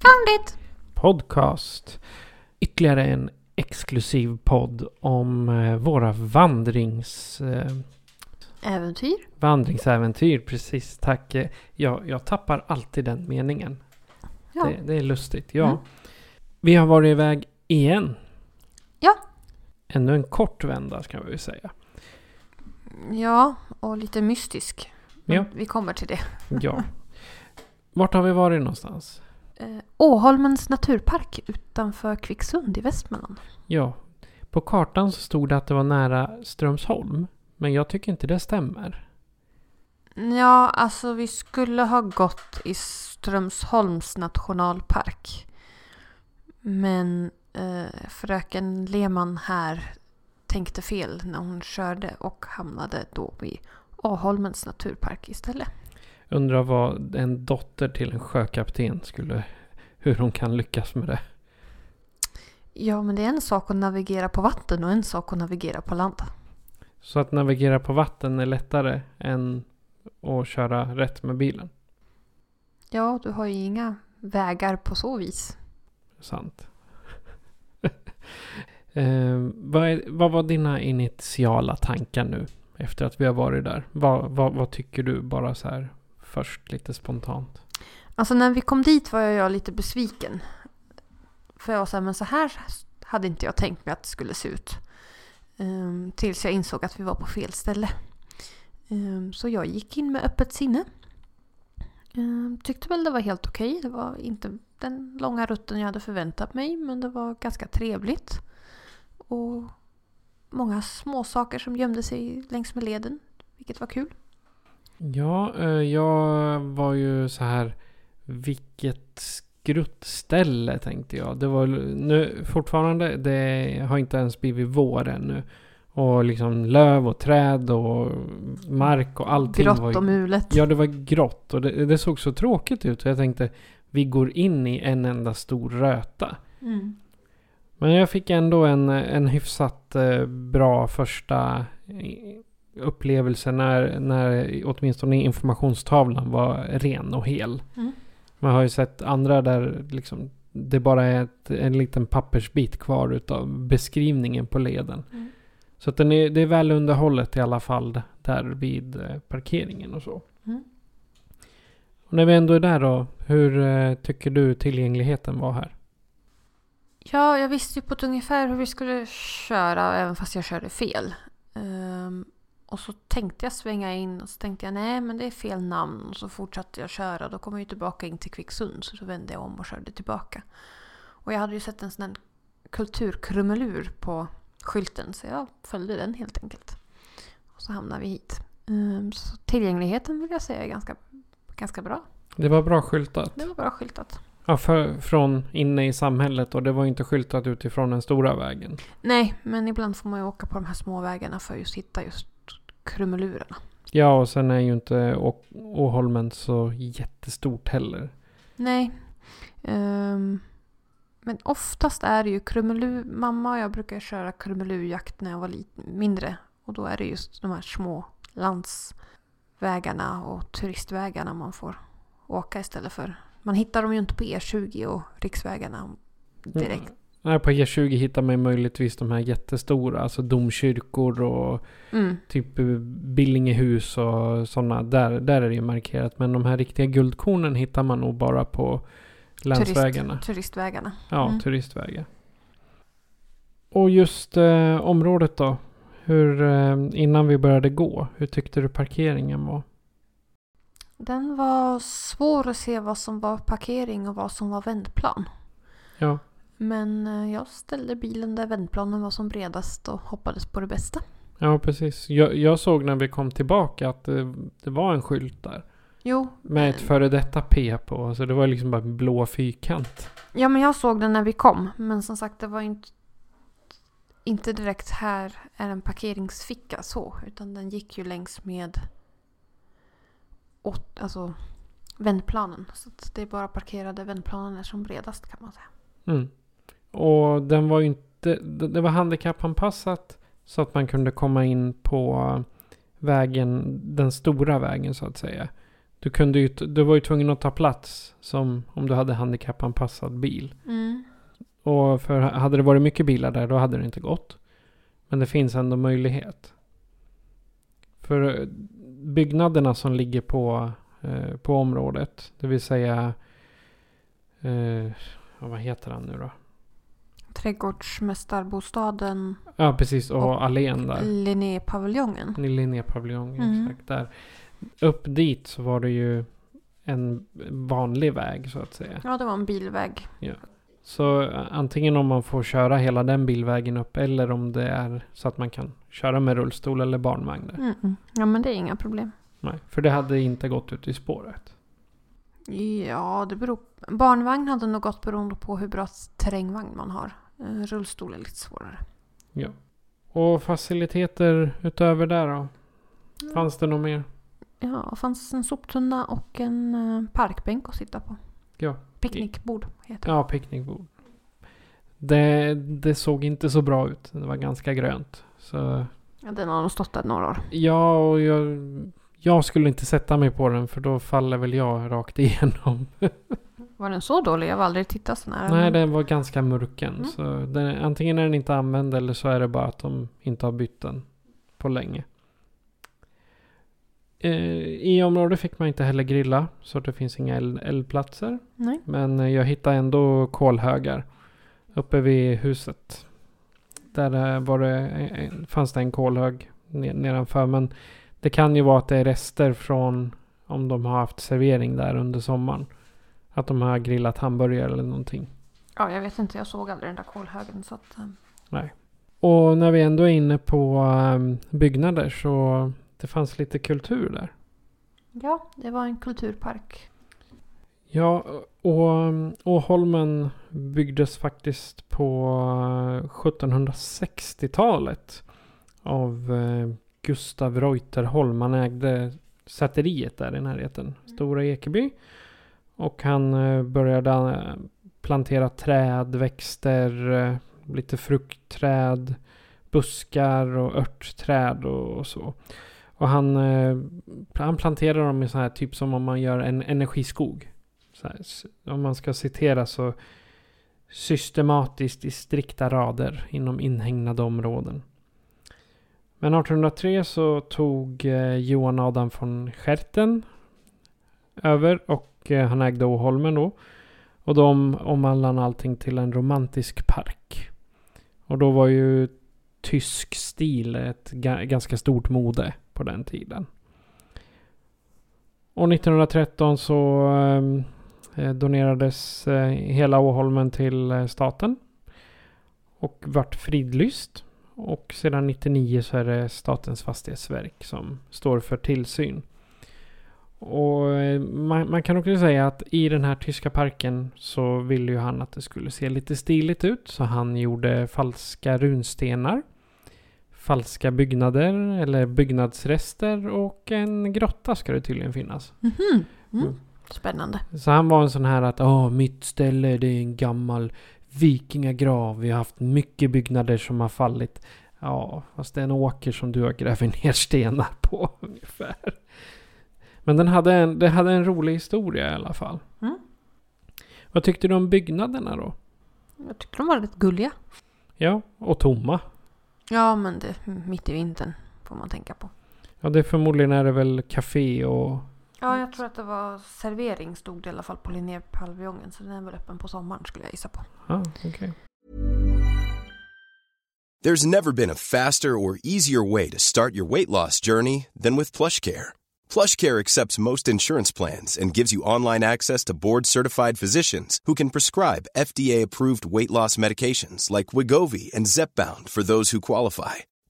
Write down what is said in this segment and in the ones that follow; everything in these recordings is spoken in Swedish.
It! podcast. Ytterligare en exklusiv podd om eh, våra vandrings... Eh, Äventyr. vandringsäventyr. Precis, tack. Eh, Jag, jag tappar alltid den meningen. Ja. Det, det är lustigt. Ja. Mm. Vi har varit iväg igen. Ja. Ännu en kort vända ska vi säga. Ja, och lite mystisk. Men Ja. Vi kommer till det. Ja. Vart har vi varit någonstans? Eh, Åholmens naturpark utanför Kvicksund i Västmanland. Ja, på kartan så stod det att det var nära Strömsholm. Men jag tycker inte det stämmer. Ja, alltså vi skulle ha gått i Strömsholms nationalpark. Men eh, fröken Lehmann här tänkte fel när hon körde och hamnade då vid Åholmens naturpark istället. Undrar vad en dotter till en sjökapten skulle... Hur hon kan lyckas med det. Ja, men det är en sak att navigera på vatten och en sak att navigera på land. Så att navigera på vatten är lättare än att köra rätt med bilen. Ja, du har ju inga vägar på så vis. Sant. eh, vad, är, vad var dina initiala tankar nu? Efter att vi har varit där. Vad, vad, vad tycker du bara så här först lite spontant? Alltså när vi kom dit var jag lite besviken. För jag var så här, men så här hade inte jag tänkt mig att det skulle se ut. Ehm, tills jag insåg att vi var på fel ställe. Ehm, så jag gick in med öppet sinne. Ehm, tyckte väl det var helt okej. Det var inte den långa rutten jag hade förväntat mig. Men det var ganska trevligt. Och många små saker som gömde sig längs med leden. Vilket var kul. Ja, eh, jag var ju så här. Vilket skruttställe tänkte jag. Det var nu fortfarande. Det har inte ens blivit vår ännu. Och liksom löv och träd och mark och allting. Grått var ju- och mulet. Ja, det var grått och det, det såg så tråkigt ut. Och jag tänkte vi går in i en enda stor röta. Mm. Men jag fick ändå en, en hyfsat eh, bra första upplevelse när, när åtminstone informationstavlan var ren och hel. Mm. Man har ju sett andra där liksom det bara är ett, en liten pappersbit kvar utav beskrivningen på leden. Mm. Så att är, det är väl underhållet i alla fall där vid eh, parkeringen och så. Mm. Och när vi ändå är där då, hur eh, tycker du tillgängligheten var här? Ja, jag visste ju på ett ungefär hur vi skulle köra även fast jag körde fel. Ehm, och så tänkte jag svänga in och så tänkte jag nej men det är fel namn. Och så fortsatte jag köra. Då kom jag ju tillbaka in till Kvicksund så då vände jag om och körde tillbaka. Och jag hade ju sett en sån här kulturkrumelur på skylten så jag följde den helt enkelt. Och så hamnade vi hit. Ehm, så tillgängligheten vill jag säga är ganska, ganska bra. Det var bra skyltat. Det var bra skyltat. Ja, för, från inne i samhället och det var inte skyltat utifrån den stora vägen. Nej, men ibland får man ju åka på de här små vägarna för att just hitta just krumelurerna. Ja, och sen är ju inte Åholmen så jättestort heller. Nej. Ehm, men oftast är det ju krumelur. Mamma och jag brukar köra krumelurjakt när jag var lite mindre. Och då är det just de här små landsvägarna och turistvägarna man får åka istället för. Man hittar dem ju inte på E20 och riksvägarna direkt. Nej, på E20 hittar man möjligtvis de här jättestora, alltså domkyrkor och Mm. typ eh, Billingehus och sådana. Där, där är det ju markerat. Men de här riktiga guldkornen hittar man nog bara på länsvägarna. Turistvägarna. Ja, Mm. turistvägar. Och just eh, området då? Hur, eh, innan vi började gå, hur tyckte du parkeringen var? Den var svår att se vad som var parkering och vad som var vändplan. Ja, Men eh, jag ställde bilen där vändplanen var som bredast och hoppades på det bästa. ja precis. Jag, jag såg när vi kom tillbaka att det, det var en skylt där. Jo. Med ett eh, före detta P på. Så det var liksom bara en blå fyrkant. Ja, men jag såg den när vi kom. Men som sagt, det var inte, inte direkt här är en parkeringsficka så. Utan den gick ju längs med åt, alltså, vändplanen. Så att det är bara parkerade vändplanen är som bredast kan man säga. Mm. Och den var ju inte... Det var handikappanpassat. Så att man kunde komma in på vägen, den stora vägen så att säga. Du, kunde ju, du var ju tvungen att ta plats som om du hade handikappanpassad bil. Mm. Och för hade det varit mycket bilar där då hade det inte gått. Men det finns ändå möjlighet. För eh, byggnaderna som ligger på, eh, på området, det vill säga... Eh, vad heter han nu då? Trädgårdsmästarbostaden, Ja, precis. Och, Och allén där. Linnépaviljongen. Linnépaviljongen, Mm. exakt. Där. Upp dit så var det ju en vanlig väg så att säga. Ja, det var en bilväg. Så eh, antingen om man får köra hela den bilvägen upp eller om det är så att man kan köra med rullstol eller barnvagn där. -mm. Ja, men det är inga problem. Nej, för det hade inte gått ut i spåret. Ja, det beror Barnvagn hade nog gått beroende på hur bra terrängvagn man har. Eh, Rullstol är lite svårare. Ja. Och faciliteter utöver där då? Fanns det något mer? Ja, det fanns en soptunna och en eh, parkbänk att sitta på. Ja. Picknickbord heter det. Ja, picknickbord. Det, det såg inte så bra ut. Det var ganska grönt. Så Ja, den har nog stått där några år. ja, och jag, jag skulle inte sätta mig på den för då faller väl jag rakt igenom. Var den så dålig? Jag har aldrig tittat så nära. Nej, den var ganska mörken. Mm. Så den, antingen är den inte använd eller så är det bara att de inte har bytt den på länge. Eh, I området fick man inte heller grilla. Så det finns inga eld, eldplatser. Nej. Men eh, jag hittade ändå kolhögar. Uppe vid huset. Där eh, var det, fanns det en kolhög ne- nedanför. Men det kan ju vara att det är rester från om de har haft servering där under sommaren. Att de har grillat hamburgare eller någonting. Ja, jag vet inte. Jag såg aldrig den där kolhögen. Så att, eh, Och när vi ändå är inne på ehm, byggnader så det fanns lite kultur där. ja, det var en kulturpark. Ja, och ehm, Åholmen byggdes faktiskt på eh, 1760-talet av eh, Gustav Reuterholm. Han ägde säteriet där i närheten, Stora Ekeby. Och han eh, började eh, plantera träd, växter, eh, lite fruktträd, buskar och örtträd och, och så. Och han, han planterar dem i så här typ som om man gör en energiskog. Här, om man ska citera så systematiskt i strikta rader inom inhägnade områden. Men 1803 så tog eh, Johan Adam von Scherten över och eh, han ägde Åholmen då. Och de omvandlade allting till en romantisk park. Och då var ju tysk stil ett ganska stort mode på den tiden. Och 1913 så eh, donerades hela Åholmen till staten. Och vart fridlyst. Och sedan 99 så är det Statens fastighetsverk som står för tillsyn. Och eh, man, man kan också säga att i den här tyska parken så ville ju han att det skulle se lite stiligt ut. Så han gjorde falska runstenar. Falska byggnader eller byggnadsrester och en grotta ska det tydligen finnas. Mhm. Mm. Mm. Spännande. Så han var en sån här att Åh, mitt ställe det är en gammal vikingagrav. Vi har haft mycket byggnader som har fallit. Ja, fast det är en åker som du har grävt ner stenar på ungefär. Men den hade en, det hade en rolig historia i alla fall. Mm. Vad tyckte du om byggnaderna då? Jag tyckte de var rätt gulliga. Ja, och tomma. Ja, men det mitt i vintern får man tänka på. Ja, det förmodligen är det väl café och... Ja, jag tror att det var servering stod det i alla fall på Linnépaviljongen. Så den är väl öppen på sommaren skulle jag gissa på. Ja, okej. There's never been a faster or easier way to start your weight loss journey than with PlushCare. PlushCare accepts most insurance plans and gives you online access to board-certified physicians who can prescribe FDA-approved weight loss medications like Wigovi and Zepbound for those who qualify.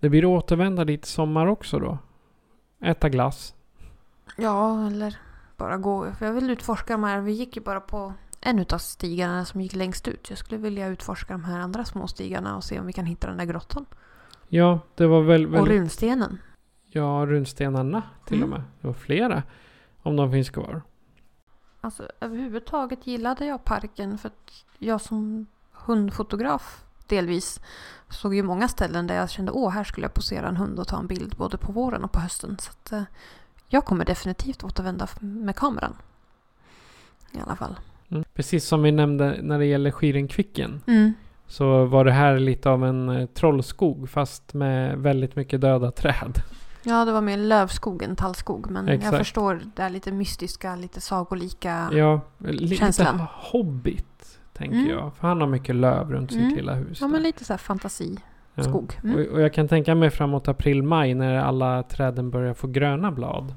Det blir återvända dit sommar också då? Äta glass? Ja, eller bara gå. För jag vill utforska de här. Vi gick ju bara på en utav stigarna som gick längst ut. Jag skulle vilja utforska de här andra små stigarna och se om vi kan hitta den där grottan. Ja, det var väl... väl Och runstenen. ja, runstenarna till Mm. och med. Det var flera. Om de finns kvar. Alltså överhuvudtaget gillade jag parken för att jag som hundfotograf delvis såg ju många ställen där jag kände åh här skulle jag posera en hund och ta en bild både på våren och på hösten. Så att, eh, jag kommer definitivt återvända med kameran. I alla fall. Mm. Precis som vi nämnde när det gäller Skirenkvicken. Mm. Så var det här lite av en eh, trollskog fast med väldigt mycket döda träd. Ja, det var mer lövskog än tallskog. Men Exakt. jag förstår det här lite mystiska, lite sagolika. Ja, li- Känslan. lite hobbit tänker Mm. jag. För han har mycket löv runt sitt Mm. lilla hus. Ja, där. men lite så här fantasiskog. Ja. Mm. Och, och jag kan tänka mig framåt april-maj när alla träden börjar få gröna blad.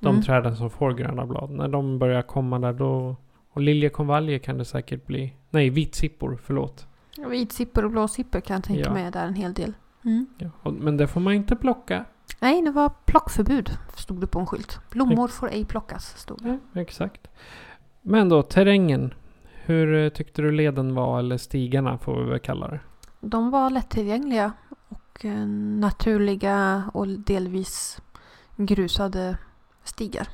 De Mm. träden som får gröna blad. När de börjar komma där då... Och liljekonvaljer kan det säkert bli. Nej, vitsippor, förlåt. Vitsippor och blåsippor kan jag tänka Ja. mig är där en hel del. Mm. Ja. Och, men det får man inte plocka. Nej, det var plockförbud stod det på en skylt. Blommor får ej plockas, stod det. Ja, exakt. Men då, terrängen. Hur eh, tyckte du leden var? Eller stigarna får vi väl kalla det. De var lättillgängliga och eh, naturliga och delvis grusade stigar.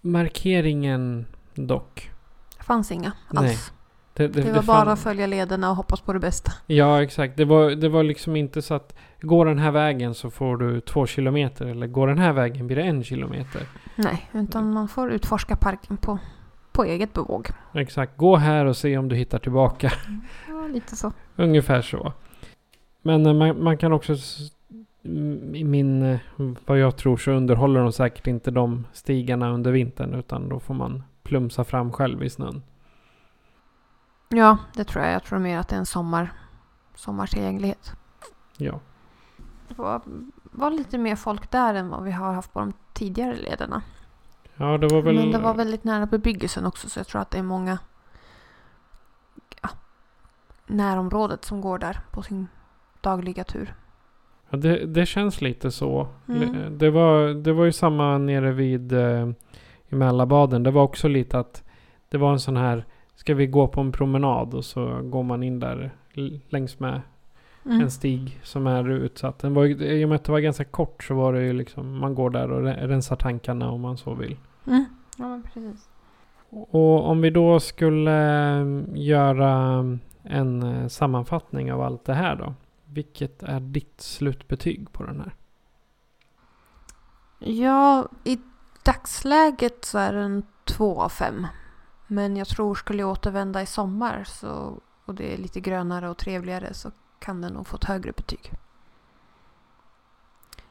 Markeringen dock. Det fanns inga Nej, alls. Det, Det, var fann- bara att följa lederna och hoppas på det bästa. Ja, exakt. Det var, det var liksom inte så att går den här vägen så får du två kilometer. Eller går den här vägen blir det en kilometer. Nej, utan man får utforska parken på, på eget bevåg. Exakt. Gå här och se om du hittar tillbaka. Ja, lite så. Ungefär så. Men eh, man, man kan också... I min... eh, Vad jag tror så underhåller de säkert inte de stigarna under vintern. Utan då får man plumsa fram själv i snön. Ja, det tror jag. Jag tror mer att det är en sommar, sommartillgänglighet. Ja. Det var, var lite mer folk där än vad vi har haft på de tidigare lederna. Ja, det var väl... Men det var väldigt nära bebyggelsen också så jag tror att det är många ja, närområdet som går där på sin dagliga tur. Ja, det, det känns lite så. Mm. Det, var, det var ju samma nere vid eh, i Mälarbaden. Det var också lite att det var en sån här Ska vi gå på en promenad och så går man in där längs med Mm. en stig som är utsatt. Den var, I och med att det var ganska kort så var det ju liksom man går där och re- rensar tankarna om man så vill. Mm. Ja, precis. Och om vi då skulle eh, göra en eh, sammanfattning av allt det här då. Vilket är ditt slutbetyg på den här? Ja, i dagsläget så är den två av fem. Men jag tror skulle jag återvända i sommar så, och det är lite grönare och trevligare så kan den nog få ett högre betyg.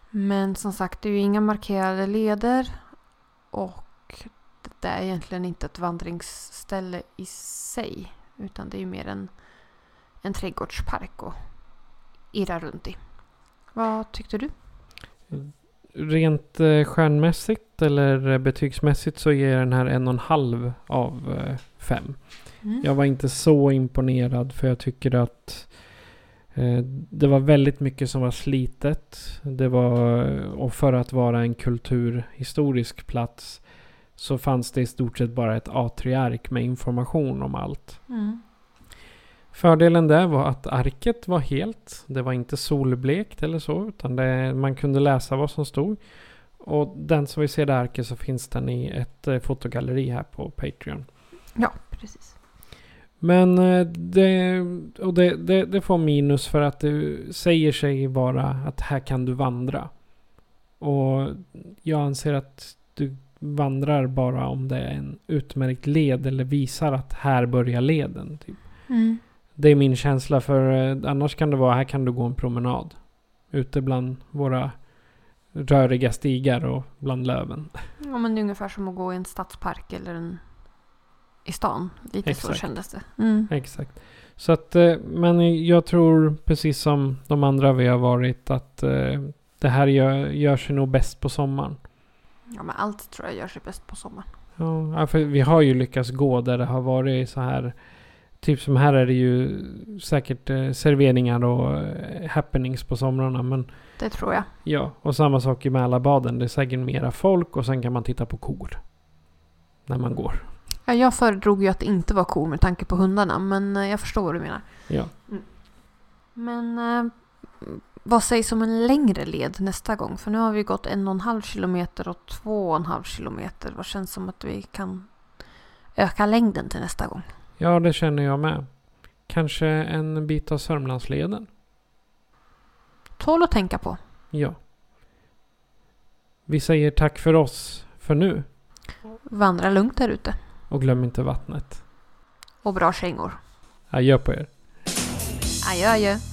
Men som sagt, det är ju inga markerade leder och det är egentligen inte ett vandringsställe i sig. Utan det är ju mer en, en trädgårdspark att irra runt i. Vad tyckte du? Rent eh, stjärnmässigt eller eh, betygsmässigt så ger den här en och en halv av eh, fem. Mm. Jag var inte så imponerad för jag tycker att det var väldigt mycket som var slitet. Det var, och för att vara en kulturhistorisk plats så fanns det i stort sett bara ett A3-ark med information om allt. Mm. Fördelen där var att arket var helt. Det var inte solblekt eller så. Utan det, man kunde läsa vad som stod. Och den som vill se det arket så finns den i ett eh, fotogalleri här på Patreon. Ja, precis. Men eh, det, och det, det, det får minus för att det säger sig vara att här kan du vandra. Och jag anser att du vandrar bara om det är en utmärkt led eller visar att här börjar leden. Typ. Mm. Det är min känsla för eh, annars kan det vara här kan du gå en promenad. Ute bland våra röriga stigar och bland löven. Ja, men det är ungefär som att gå i en stadspark eller en i stan. Lite så Exakt. kändes det. Mm. Exakt. Så att, eh, men jag tror precis som de andra vi har varit att eh, det här gör, gör sig nog bäst på sommaren. Ja, men allt tror jag gör sig bäst på sommaren. Ja, för vi har ju lyckats gå där det har varit så här. Typ som här är det ju säkert eh, serveringar och happenings på somrarna. Men Det tror jag. ja, och samma sak i Mälarbaden. Det är säkert mera folk och sen kan man titta på kor. När man går. Ja, jag föredrog ju att det inte var kor med tanke på hundarna, men eh, jag förstår vad du menar. Ja. Men eh, vad sägs om en längre led nästa gång? För nu har vi gått en och en halv kilometer och två och en halv kilometer. Vad känns som att vi kan öka längden till nästa gång? ja, det känner jag med. Kanske en bit av Sörmlandsleden. Tål att tänka på. Ja. Vi säger tack för oss för nu. Vandra lugnt där ute. Och glöm inte vattnet. Och bra kängor. Adjö på er. Adjö, adjö.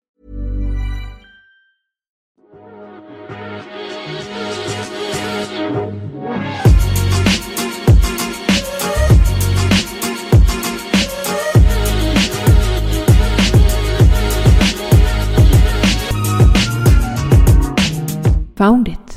Found it.